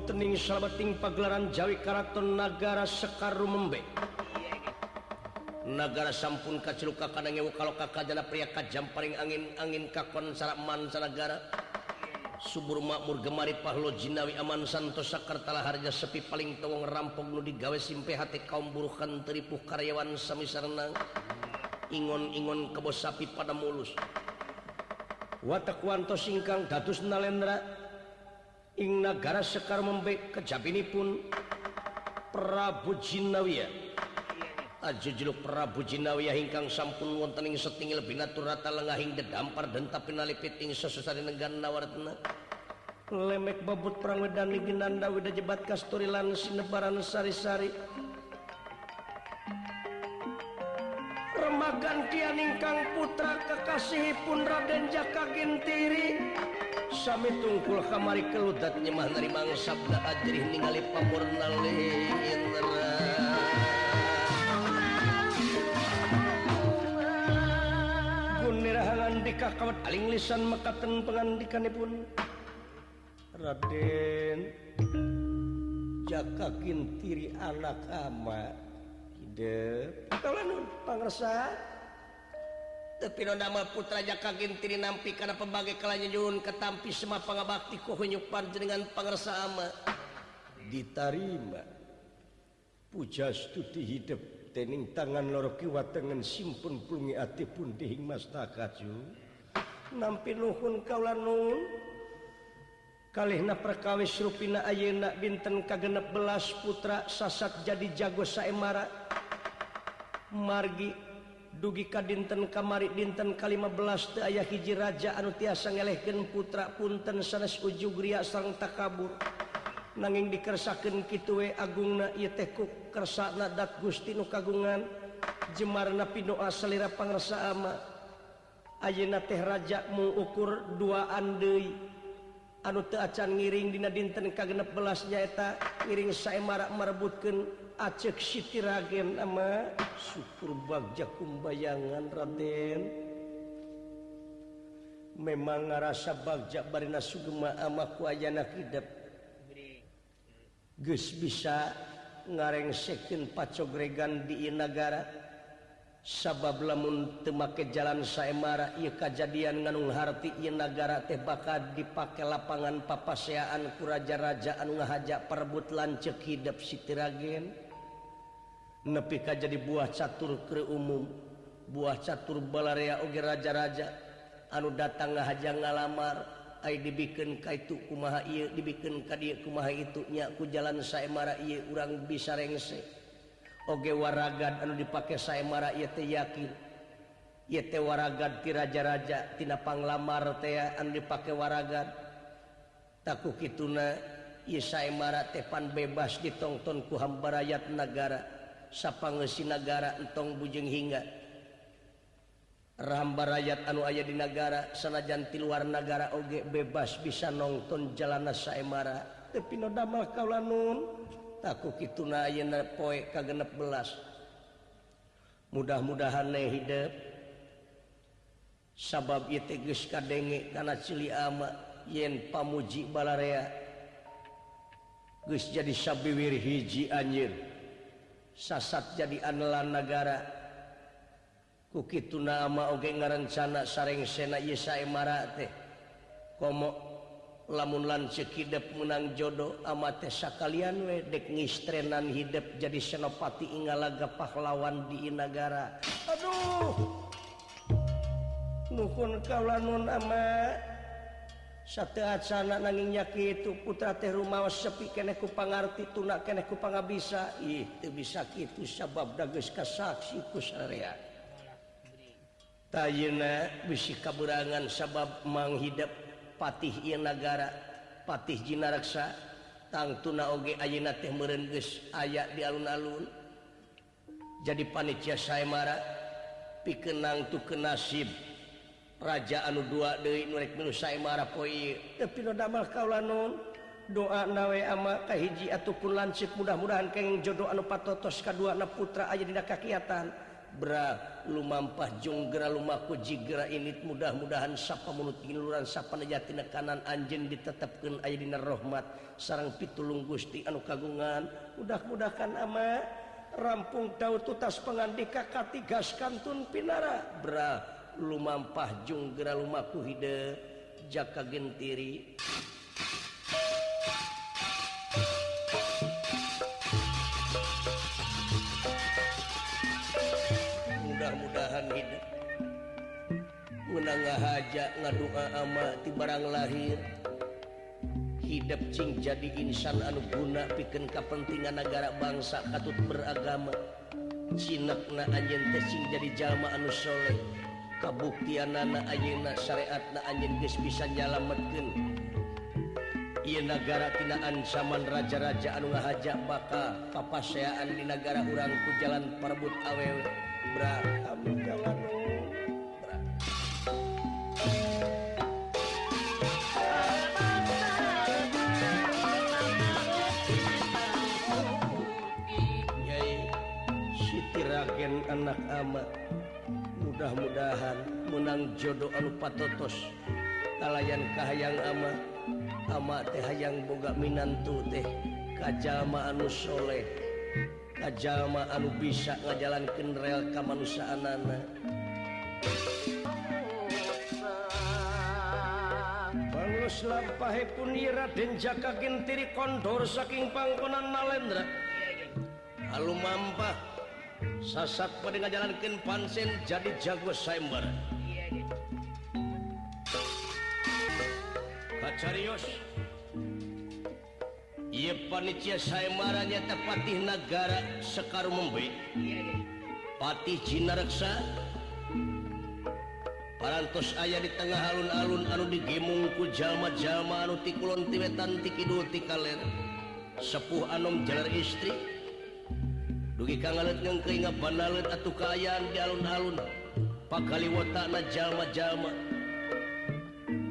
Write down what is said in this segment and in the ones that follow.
wontening sabeting pagelaran Jawi Karaton negara Sekaru Membe. Negara sampun kaciluka kanangewu kalau kakak jana pria kajam paling angin angin kakon saraman sanagara subur makmur gemari pahlo jinawi aman santosa Sakartala harja sepi paling tawang rampok nu digawe simpe hati kaum burukan teripuh karyawan samisarna ingon-ingon kebos sapi pada mulus watak wanto singkang datus nalendra. Ing nagara sekar membe kejabini pun Prabu Jinawiya Ajujuluk Prabu Jinawiya hingkang sampun wontening setingil binatur rata lengahing dedampar dan tapi nalipiting sesusari negan nawartna. Lemek babut perang wedani ginanda wida jebat kasturi lan sinebaran sari-sari. Remagan kian ingkang putra kekasihipun Raden Jaka Gintiri sami tungkul kamari keludat nyemah dari bangsa sabda ajrih ningali pamurna lindra. Gunira ngandika kawat aling lisan mekaten pengandikanipun. Raden Jaka kintiri anak ama. Ide Kalau pangresa tapi nama putra Jaka Gintiri nampi karena pembagai kalanya Jun ketampi semua pengabakti kuhunyupan dengan pengersama ditarima. Puja studi hidup tening tangan loro kiwa tengen simpun plungi ati pun dihing mas takaju nampi nuhun kaula nun kalihna perkawis rupina ayeuna binten kagenep belas putra sasat jadi jago saemara. Margi dugi ka dinten kamari dinten ka 15 ayah hiji raja anu tiasa ngelehkeun putra punten sanes ujugria sareng takabur. Nanging dikersakeun kitu we agungna ieu teh ku kersana dat Gusti nu kagungan. Jemarna pidoa salira pangresa ama. Ayeuna teh raja mu ukur dua deui. Anu teu acan ngiring dina dinten ka 16 nyaeta ngiring saemara marebutkeun acek Sitiragen nama syukur Bagja kumbayangan Raden. Memang ngarasa Bagja Barina Sugema ama kuayana hidup Gus bisa ngareng sekin pacogregan di negara sabab lamun temake jalan saemara ieu ia kejadian nganung harti ieu negara teh bakal dipakai lapangan papaseaan kuraja-rajaan ngahajak perebut lancek hidup sitiragen nepi ka jadi buah catur kre umum. Buah catur balaria oge raja-raja. Anu datang ngahaja ngalamar. Ay dibikin ka itu kumaha ieu dibikin ka dia kumaha itunya ku jalan saya ieu urang bisa rengse. Oge waragad anu dipake saya ieu teh yakin. Ieu teh waragad ti raja-raja tina panglamar teh anu dipake waragad. Taku kituna ieu saya teh pan bebas ditonton ku hamba rakyat negara sapangngesinagara entong bujeng hingga. Ramba rakyat anu ayah di negara sanajanti luar negara oge bebas bisa nonton jalana saemara. Tapi kaula nun taku kituna na poe kagenep belas. Mudah-mudahan ne hidup sabab ieu teh geus kadenge kana cili ama yen pamuji balarea. Geus jadi sabiwir hiji anjir sasat jadi anelan negara. Kuki tunama oge ngarencana sareng sena yesaemara teh. Komo lamun lan cekidep menang jodoh amate sakalian we dek ngistrenan hidup jadi senopati ingalaga pahlawan di negara. Aduh! Nukun kaulanun amat satu sana nanginnyaki itu putra teh rumah sepi keku pangarti tunak keku pan bisa itu bisa gitu sabab dagus kasaksiku syariat tayuna bisi kaburangan sabab menghidap patih Inagara patih Jinaraksa. Tang tuna oge ayeuna teh merengges ayat di alun-alun. Jadi panitia saya marah pikenang tuh ke nasib raja anu dua doa nawe amakahhiji ataupun lancip mudah-mudahan keng jodoh anu patotos kedua anak putra aja tidak kakiatan. Bra lumampah jonggera lumaku jigera ini mudah-mudahan sapa mulut giluran sapa nejati kanan anjen ditetapkan ayadina rahmat. Sarang pitulung Gusti anu kagungan. Mudah-mudahan ama rampung tahu tutas pengandika katigas kantun pinara. Bra lumampah junggera Lumaku Hide Jaka Gentiri. Mudah-mudahan hidup menang haja ngadua ama ti barang lahir. Hidup Cing jadi insan anu guna piken kepentingan negara bangsa katut beragama. Cinakna anjen tesing jadi jalma anusholeh kabuktian nana ayeuna syariat na anjing geus bisa nyalametkeun. Ieu nagara tina ancaman raja-raja anu ngahajak bakal papaseaan di nagara urang ku jalan perebut awewe berakam jalan Nyai Siti Ragen anak amat mudah-mudahan menang jodoh anu patotos. Kalayan Kahayang ama ama teh hayang boga Minantu teh. Kajjallma anu Soleh kajjallma anu bisa ngajalankeun rel kemanusiaan Bangus lampahe pun punira jaka gentiri kondor saking pangkonan Nalendra Alu mampah sasak pada ngajalankan pansen jadi jago Saember. Kacarios. Iya panitia Saembaranya tepatih negara Sekar Membe Patih Cina Reksa. Parantos ayah di tengah alun-alun anu digemung ku jalma-jalma anu tikulon tiwetan ti tikaler Sepuh anom jalar istri. dugi kangngeletngkeinga banalet atau kayan di alun-alun pakali watakna jalma-jalma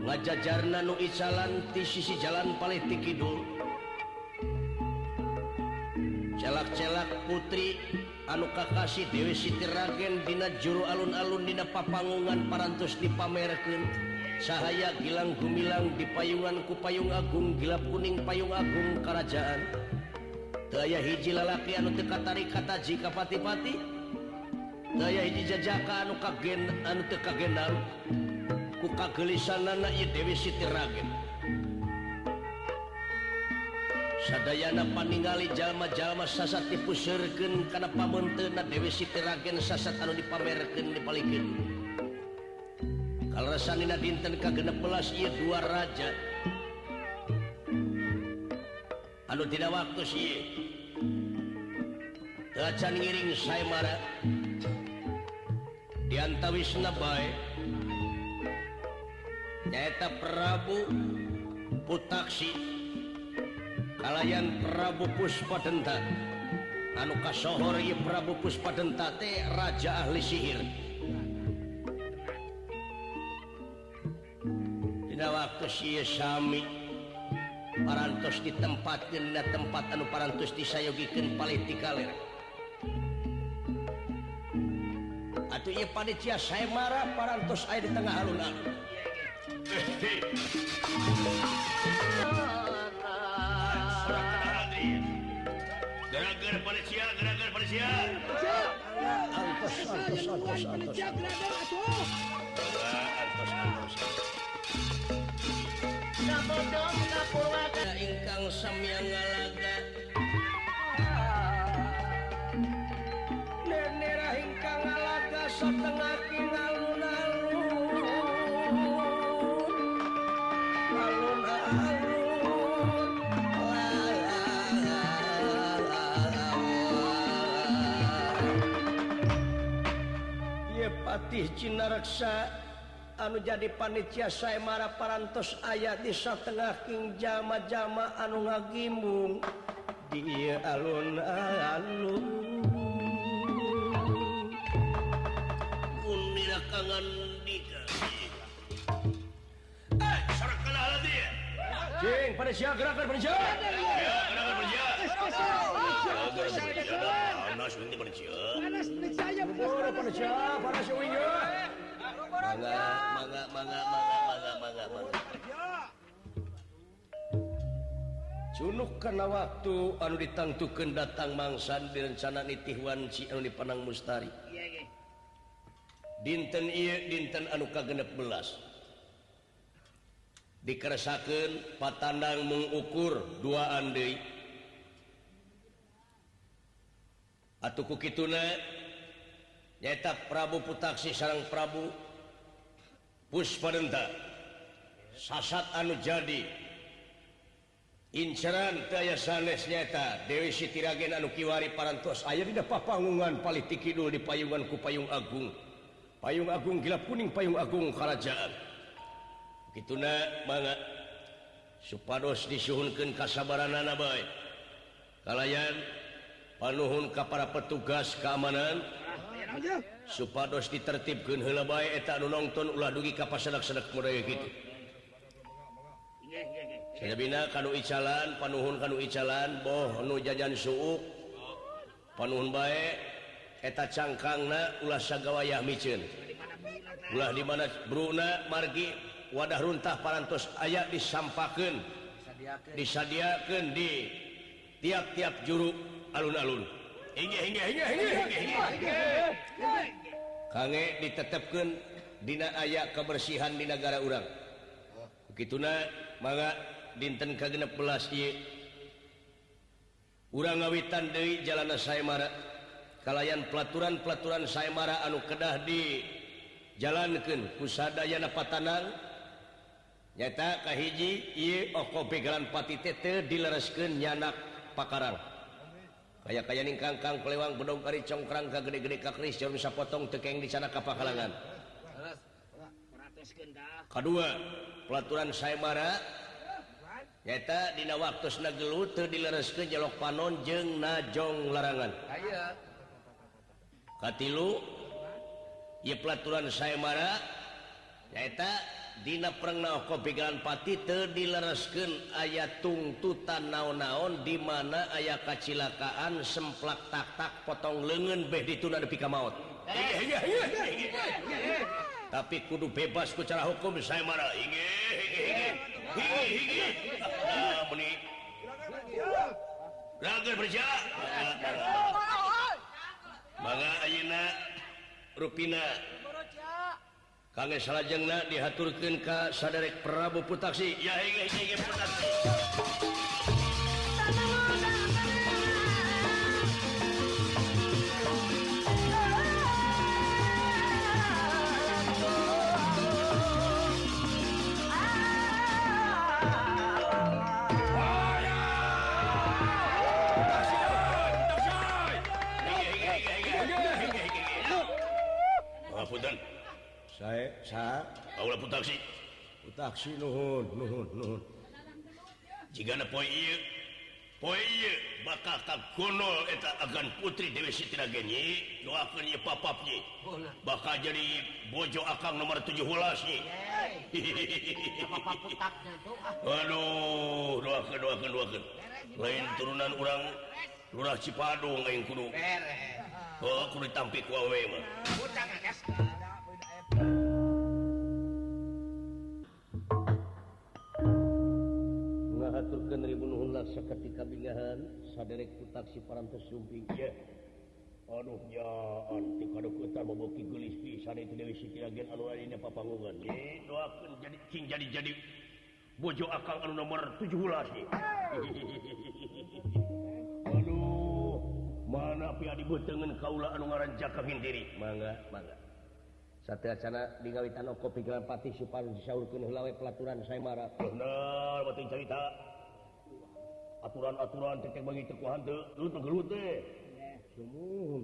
ngajajarna nu isalan di sisi jalan paletik kidul. Celak-celak putri anu kakasih Dewi Siti Ragen dina juru alun-alun dina papangungan parantos dipamerkeun. Cahaya gilang gumilang di payungan ku payung agung gilap kuning payung agung kerajaan. daya hiji lalaki anu teka tari kata jika pati-pati. Daya hiji jajaka anu kagen anu teka genal ku kagelisan ieu Dewi Siti Ragen. Sadayana paningali jalma-jalma sasat dipusirkan karena pamuntena Dewi Siti Ragen sasat anu dipamerkan dipalikin kalau rasanina dinten ka-16 iya dua raja. Anu tidak waktu sih lacan ngiring saya marah dianta Wisna baiknyaeta Prabu putaksi kalayan Prabu Puspadenta anu kasohor Prabu Puspadentate Raja ahli sihir. Dina waktu siami parantos di tempat tempat anu parantos disayogikan paling dikalir atau iya pada cia saya marah parantos air di tengah alun-alun. Geragar pada cia, geragar pada cia. Antos, antos, antos, antos. Antos, antos, antos Nabodong, nabodong Ingkang samyang Cinareksa anu jadi panitia saya marah parantos ayat di Satengah King jama-jama anu ngagimbung di alun-alun kangen pada siap gerakan berjalan. Gerakan berjalan. karena waktu anu ditangtukan datang mangsan direncana nitihwan Ci anu dipanang mustari. Dinten iya dinten anu kagenep belas. Dikeresakan patandang mengukur dua andai atauku Kitunanyata Prabu Putaksi sarang Prabu Puspaenta sasat anu jadi. Inceran daya sanes nyata Dewi Sitiragen anu Kiwari parantos aya tidak papangungan politik Kidul di payungan ku payung Agung. Payung Agung gila kuning payung Agung kerajaan Kituna banget supados disuhunkan kasabaran anak baik kalian panuhun ke para petugas keamanan. Supados ditertibkan helebay eta anu nonton ulah dugi ka pasedak-sedak mudaya gitu saya bina kanu icalan panuhun kanu icalan boh nu jajan suuk. Panuhun bae eta cangkangna ulah sagawayah micin ulah di mana bruna margi wadah runtah parantos aya disampakeun disadiakeun di tiap-tiap juruk alun-alun. Kang ditetapkan Dina aya kebersihan di negara urang. Begituna maka dinten ke-16 urang ngawitan Dewi jalan Saemara. Kalayan pelaturan-pelaturan Saemara anu kedah di jalankan pusadaya Napatanang nyatakah hiji pegalan tete dilereskan nyanak pakarang. kayak kayak nih kangkang pelewang bedong kari congkrang ka gede-gede ke Christian bisa potong tekeng di sana kapal kalangan kedua pelaturan saya marah nyata dina waktu senagelu teu dilereskeun jalok panon jeung najong larangan. Katilu ieu pelaturan saya marah Dina perna kopigan pati dileresken ayat tungtutan naon-naon di mana aya kacilakaan semplak taktak potong lengan beh dituna ka maut. Tapi kudu bebas secara hukum saya marah berjalan Ruina kang salahjengna dihaturkan ke saderek Prabu Putaksi ya agan putri Dewi Sitigenyi doakannya papapnya bakal jadi bojo akang nomor 17 nih Aduh doakan doakan doakan. Lain turunan orang Lurah Cipadung aing kudu oh, kudu tampik wawe mah. ngahaturkan nuhun laksa ketika bingahan saderek taksi parantos sumping ya aduh ya anti kado kota boboki gelis pisan itu dewi siti agen anu lainnya papangungan. Eh doakan jadi cing jadi jadi bojo akal anu nomor 17 nih. Aduh. Mana pihak dibutengen kaula anu ngaran jaka hindiri mangga mangga. sana digawitan kopi Grapati Supan disaurwe pelaturan saya marah. Cerita. Aturan-aturan titik bagi tekuhan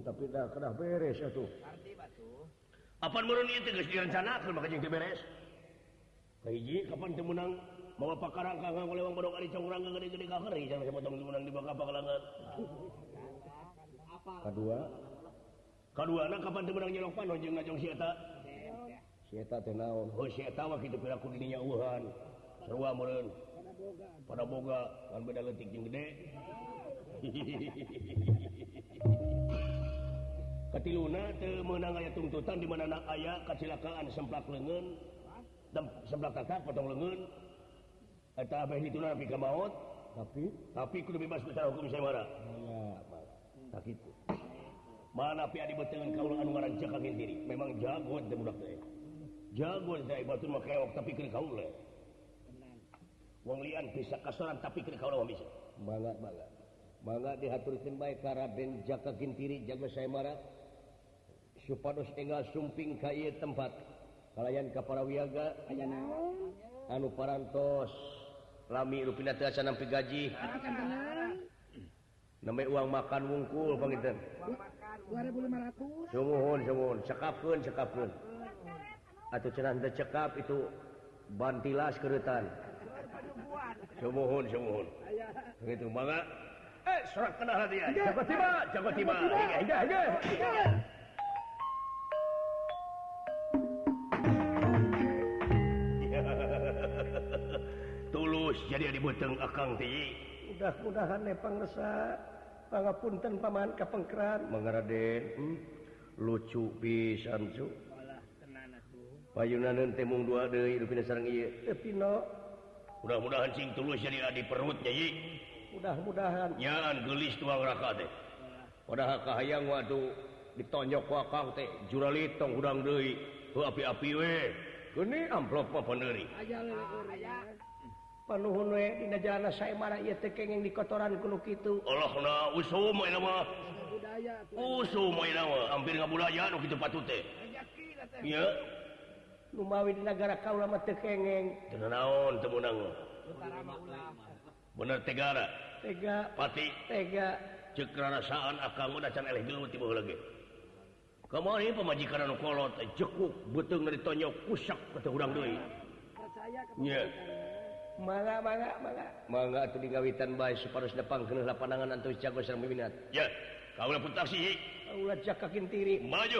tapi dah kena beres tuh apa tegas direncanakan makanya ke beres. Kaiji, kapan temenang mau apa karang kangang oleh orang bodoh kali congurang nggak gede-gede kakeri jangan sama temenang di bakal pakalangan kedua kedua anak kapan temenang nyelok panon jeng ngajong siapa naon. Oh, Wuhan. Ah, Pada boga. Kan beda letik gede. Katiluna menang aya tuntutan di mana ayah kecelakaan semplak lengan dan semplak kakak potong lengan eta abah itu nabi ka maut tapi? Tapi kudu bebas secara hukum saya marah. Tak gitu. Mana pi adi betengan kaulah anu ngaran cakak diri memang jago teh budak teh. jago saya batu makewok tapi kiri kau lah. Wong lian bisa kasaran tapi kiri kau lah bisa. Mangga mangga mangga dihaturkan baik karaben jaka gintiri jaga saya marah. Supados tinggal sumping kaya tempat. Kalayan ke para wiaga ayana anu parantos. Lami rupina teu nampi gaji. Namanya uang makan wungkul panginten 2500 sumuhun sumuhun sekapkeun sekapkeun atau cenan cekap itu bantilas kerutan semuhun semuhun begitu mangga ah. eh surat kenal dia. Jago tiba jago tiba enggak enggak tulus jadi di buteng akang ti. Mudah-mudahan nepang resa pangapunten paman kapengkeran. Mangaraden hmm. lucu pisan su. mudah-mudahan sing tulus jadi di perut jadi mudah-mudahan. Nyaan gelis tuang raka teh. Padahal kahayang waduh ditonjok wakang teh. Juralitong udang deui. Api-api we ini amplop apa deuri panuhun we dina jalana sae marah ieu teh kenging dikotoran kuno kitu. Allahna usum aya mah. Budaya usum aya mah. Hampir ngabudaya nu kitu patute iya. Lumawi di negara kau lama tekengeng naon temunang bener Tegara Tega. Pati? Tega. Cekrasaan akang udah can eleh dulu tiba lagi. Kemarin pemajikan anu kolot eh, cekuk betul dari tonyok kusak kata urang doi iya. mangga mangga mangga. Mangga tuh digawitan bae baik separuh sedepang kena antu antus jago serang minat ya. Kau lah pun taksi kau lah kakin tiri maju.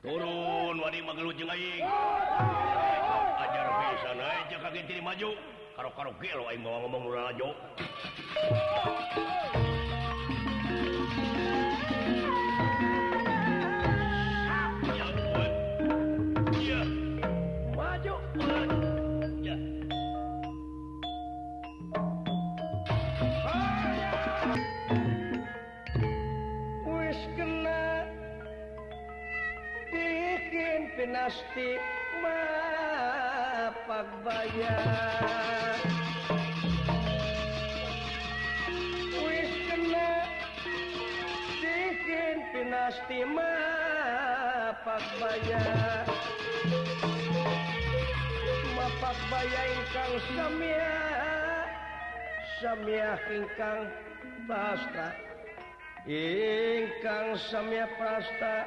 turun Wadi maglujunging ajar pisan maju. Karo-karo gelo aing bawa ngomong ulah lajo Wis pinasti mapagbaya wis kena bikin pinasti mapagbaya mapagbaya ingkang samya samya ingkang prasta ingkang samya prasta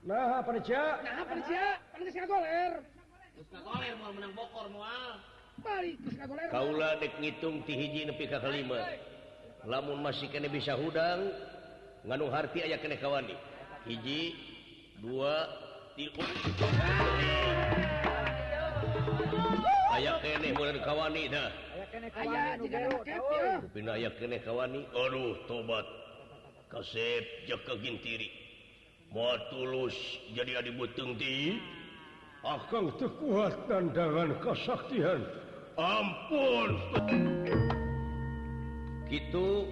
Nah, percaya. Nah, percaya. Percaya sing goler. Geus goler moal menang bokor moal. Balik geus goler. Kaula dek ngitung ti hiji nepi ka kalima. Lamun masih kene bisa hudang, nganu harti aya kene kawani. Hiji, dua, tilu. Oh. Aya kene mulai kawani dah. Aya kene kawani. Aya kene kawani. Aduh, tobat. Kasep jaka gintiri. mau tulus jadi dibutung di akan kekuatan dengan kesaktian. Ampun! Gitu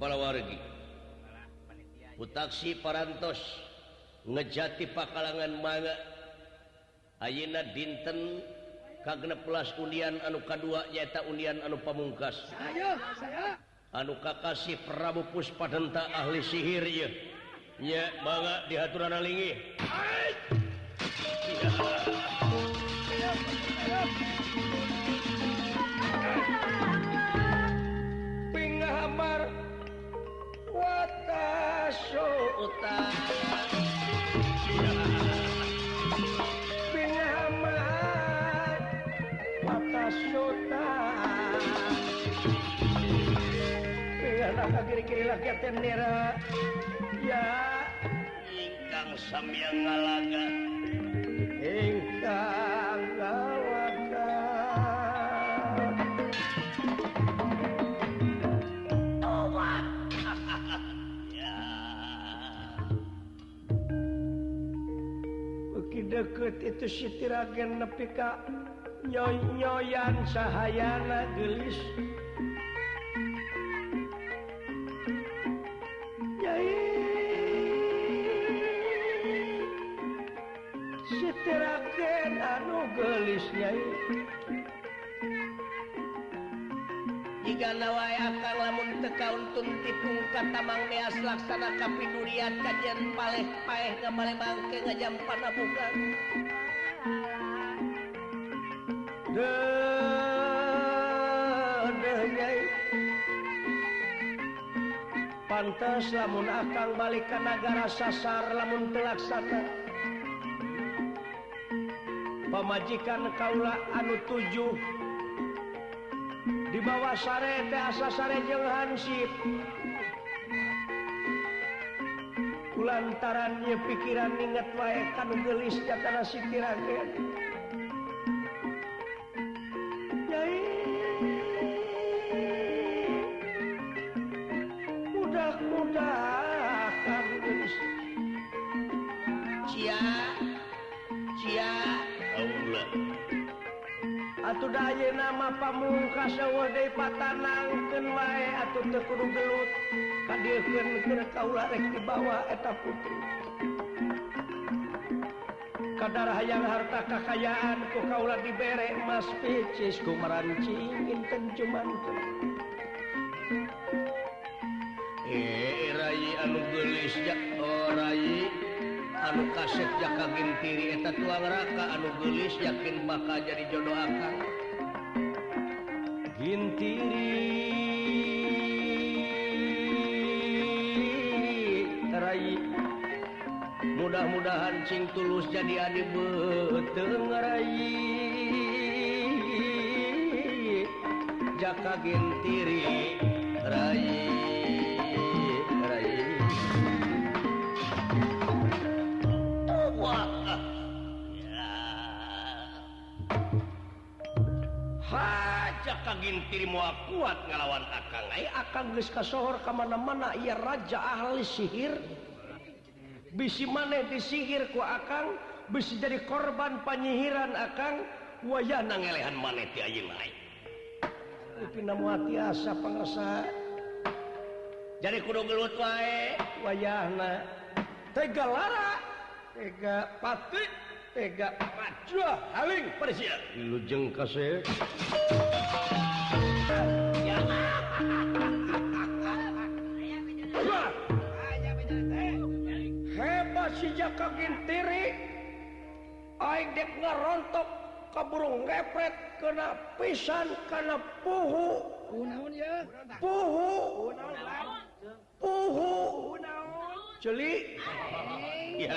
para wargi putaksi parantos ngejati pakalangan manga. Ayeuna dinten kagena pelas undian anu kedua nyaeta undian anu pamungkas. Saya, saya. anu kakasih Prabu Puspadenta ahli sihir ieu Ya bangga di aturan lingi. Pingahamar wataso utara. kiri-kiri lagi tenera sambil ngalaga ingkang lawaka obat ya Beki deket itu sitiragen nepi ka nyoy-nyoyan sahayana gelis. Akan lamun tekauntun tipung katamang meas laksana kapidurian kajian paleh paeh ngamale mangke ngajam panabukan nyai pantas lamun akang balik ke negara sasar lamun telaksana pemajikan kaula anu tujuh di bawah sare asa sare jeung Hansip. Lantarannya pikiran inget wae kanu gelis kata si rakyat mukatanangken atau terkudu gelut kadieukeun keur kaula rek dibawa eta putri kadar hayang harta kekayaan ku kaula dibere mas picis ku merancing inten cuman eh rai anu gelis jak orai anu kasep jaka gintiri eta tuang raka anu gelis yakin bakal jadi jodoh akang hintirirai mudah-mudahan cing tulus jadi adik betengarai jaka gentiri rai. kagintiri mua kuat ngalawan akang. Ay akang geus kasohor ka mana-mana ieu raja ahli sihir. Bisi maneh disihir ku akang bisi jadi korban panyihiran akang. Wayahna ngelehan maneh ti ayeuna ai upina moal tiasa jadi kudu gelut wae. Wayahna. Tega lara. Tega patik tega haling Persia. Lujeng kasih hebat si Jaka Gintiri. Aing dek ngarontok kaburung ngepret kena pisan kena puhu. Kunaon ya? Puhu. Puhu. Celi. Ya.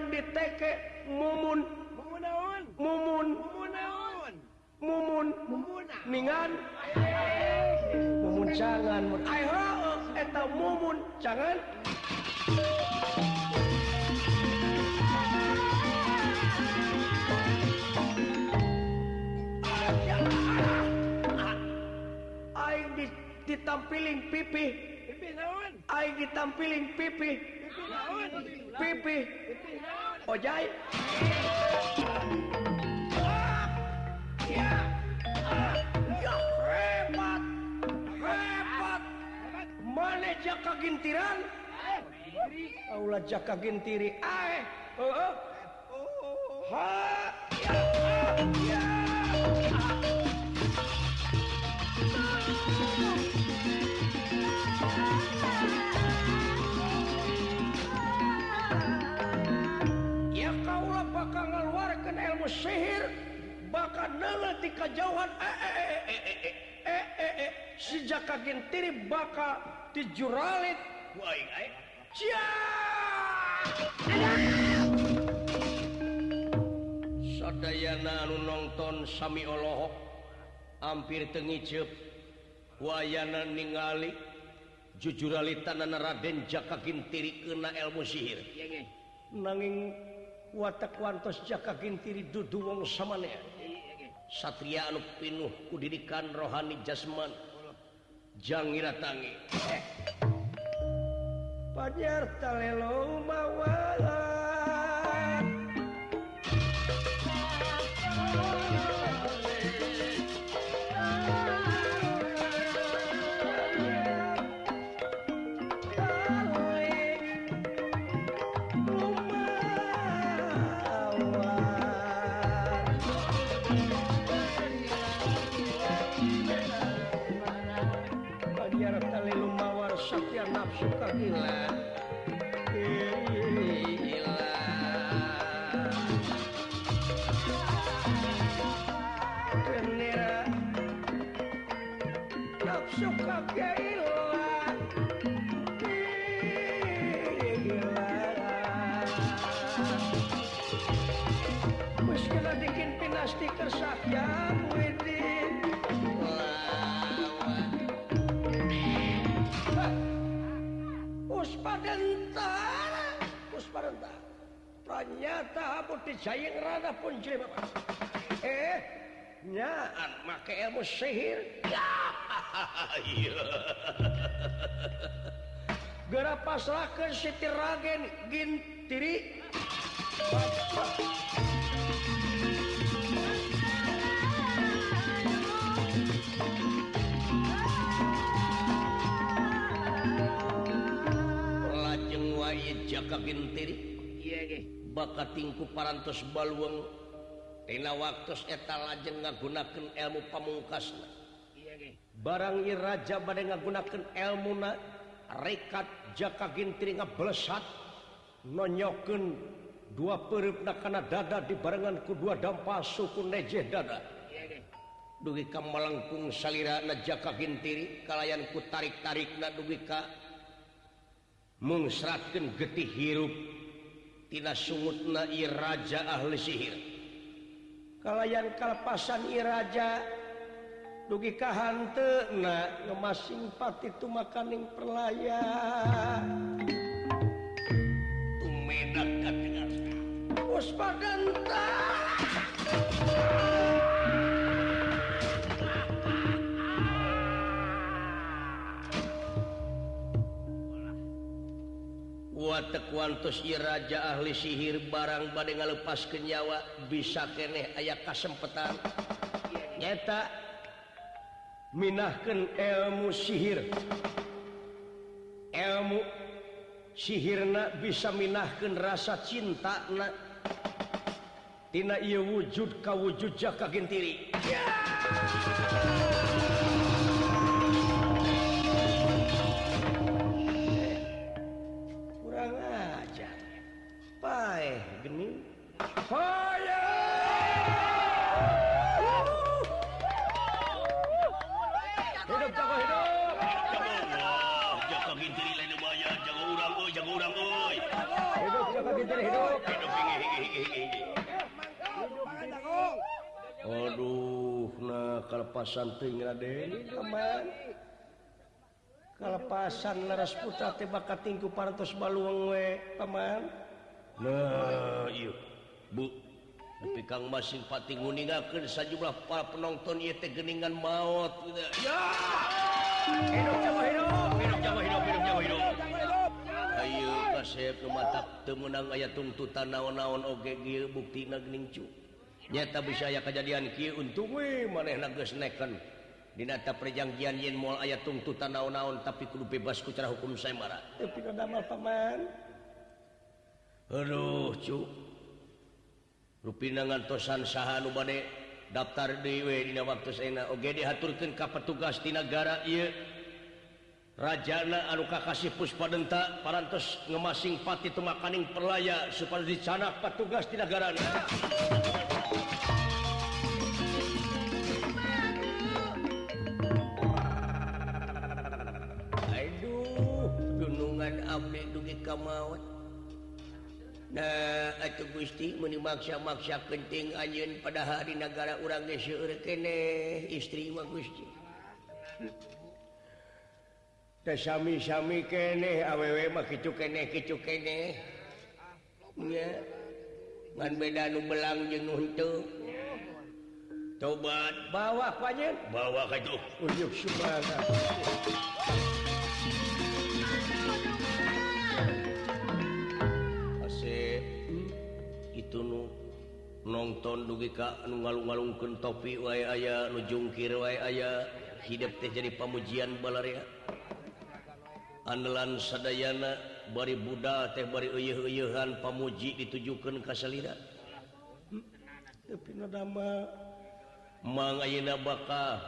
najong diteke mumun. Mumun. Mumun. Ningan. Mumun jangan. Eta mumun jangan. Aing ditampiling pipi. Aing ditampiling pipi pipi. Ojai hebat hebat mana jaka gintiran Aula jaka gintiri ae. Heeh ha. Ya, ya. sihir bakal di kejauhan sejak kagentiri bakal di juralit. Sadayana anu nonton sami olohok hampir tengicep. Wayana ningali jujuralitan Raden Jaka Kintiri kena ilmu sihir. Nanging watakwantos jaka gintiri dudu wong samane. Satria anu pinuh kudidikan rohani jasman. Jangira tangi eh. Panyar talelo mawala. boga stiker Safyan Widin Puspa dentara Puspa dentara. Ternyata putih jayeng rada pun jema Eh Nyaan make ilmu sihir. Gera pasrahkan Siti Ragen Gintiri. Bapak bintir. Bakatku paras balwengtina waktu etal aja ngagunakan ilmu pamungkas barangi raja badai ngagunakan elmuna rekat jaka gintir nga belesat nonyoken dua perut nakana dada di barengan kedua dampa suku nejeh dada. Dugi ka melengkung salirana jaka gintiri kalayan ku tarik-tarik na dugi ka mungsratkan getih hirup. Tina sumutna Iraja ahli sihir. Kalayan kalpasan Iraja dugi kahantena ngemasing pati itu makaning perlaya. Tumedak katingan waspadanta tekwantus Iraja ahli sihir barang bad ngalepas kenyawa bisa keeh aya kasempatan nyata Minahkan elmu sihir. Elmu sihirna bisa minahkan rasa cinta Tina ia wujud kau wujud jaka gentiri. yeah! hidup jago hidup jago gintiri lain ubaya jago urang euy jago urang euy hidup jago gintiri hidup hidup higi higi higi Aduh, nah kalepasan ting Raden aman. Kalepasan laras putra tiba katingku parantos baluang we, paman. Nah, iya. Bu tapi Kang masing pati nguningakeun sajumlah para penonton ieu teh geuningan maot ya! Hidup jawa hidup. Hidup jawa hidup hidup jawa hidup. Ayo kasep nu matak teu meunang aya tuntutan naon-naon oge ieu buktina geuning cu nyata bisa aya kejadian kieu untung we manehna geus neken dina ta perjanjian yen moal aya tuntutan naon-naon tapi kudu bebas ku cara hukum saya marah tapi kada paman aduh cuk. rupinangan tosan saha nu bade daftar dewe dina waktu sena. Oge dihaturkeun ka petugas di nagara ieu. Rajana anu kakasih puspadenta parantos ngemasing pati tumakaning perlaya supaya dicanak petugas di nagara Aduh gunungan abdi dugi ka maot Nah atuh Gusti menimaksa-maksa penting anyun pada hari negara orang geseur kene istri mah Gusti. Teh sami-sami kene awewe mah kitu kene kitu kene. Ya. Ngan beda nu belang jeung nu henteu. Tobat bawa panjen, bawa ka itu. Ujuk subhanallah. gitu nonton dugi Ka anu ngalung-alungken topi wae aya nujungkir wae aya hidup teh jadi pamujian balarea andalan Sadayana bari Buddha teh bari eueuh-eueuhan pamuji ditujukeun ka salira. Hmm? Tapi nadama mang ayeuna bakal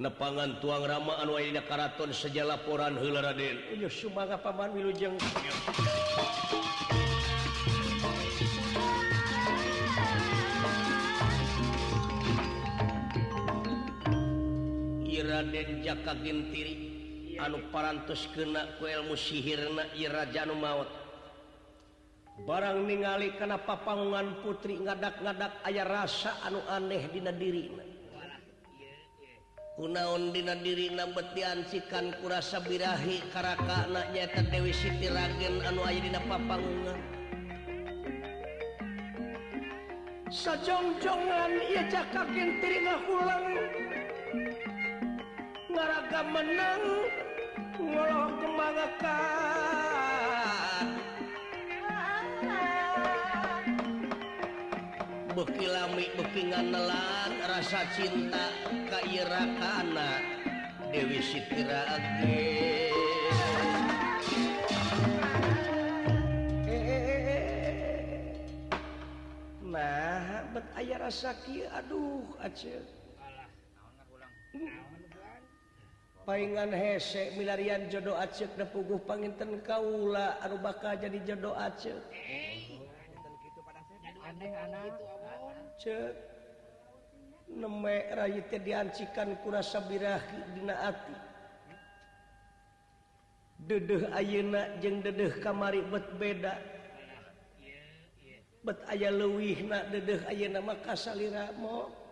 nepangan tuang ramaan Waina Karaton sejalaporan Raden. Sumanga Paman Wilujeng. jaka gentiri anu parantos kena kuelmu sihirna Irajanu maut. Barang ningali karena papangan putri ngadak-ngadak aya rasa anu aneh dina dirina kunaon dina dirina betiancikan kurasa birahi karaka anaknyata Dewi Siti Ragen anu aya dina papangungan. Sajongjongan ia jaka gentiri ngahulang. Naraga menang ngolo kemangakan Beki lami beki nganelan rasa cinta kairakana Dewi Sitira Age. Eh, eh, eh, nah, bet ayah rasa kieu aduh, aceh. Alah, ulang. Hmm. palingan hese milarian jodoh Aceh da puguh panginten kaula anu bakal jadi jodoh acek. Cek neme teh diancikan kurasa birahi dina ati. Dedeh ayeuna jeung dedeh kamari bet beda. Bet aya leuwihna dedeh ayeuna mah kasalira mo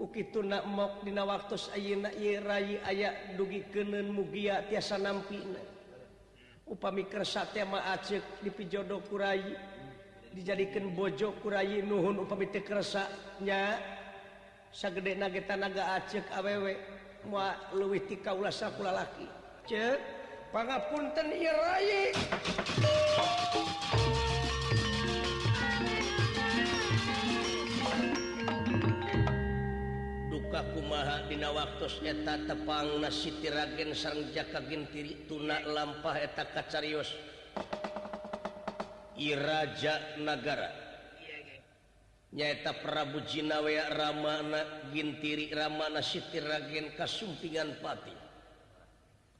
ukitu nakmok dina waktos ayeuna ieu rayi aya dugi mugia tiasa nampina upami kersa teh mah aceuk dipijodo ku rayi dijadikeun bojo ku rayi nuhun upami teu kersa nya sagedena ge tanaga aceuk awewe moal leuwih ti kaula ku laki ceuk pangapunten ieu rayi. ulah kumaha dina waktu eta tepang Jaka Gintiri tuna lampah eta kacarios. Iraja nagara. Nyaeta Prabu Jinaweak Ramana Gintiri Ramana Sitiragen kasumpingan pati.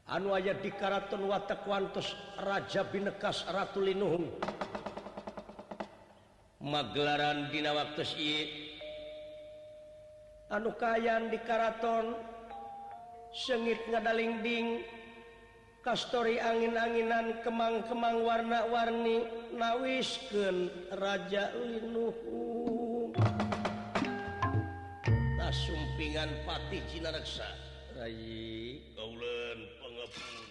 Anu aya di Karaton Watakwantos Raja Binekas Ratu Linuhung. Magelaran dina waktu ieu anu kayan di Karaton sengit ngadalingding kastori angin-anginan kemang-kemang warna-warni nawisken Raja Linuhum Tasumpingan Patih Cinareksa. Rai. Gaulen pengepun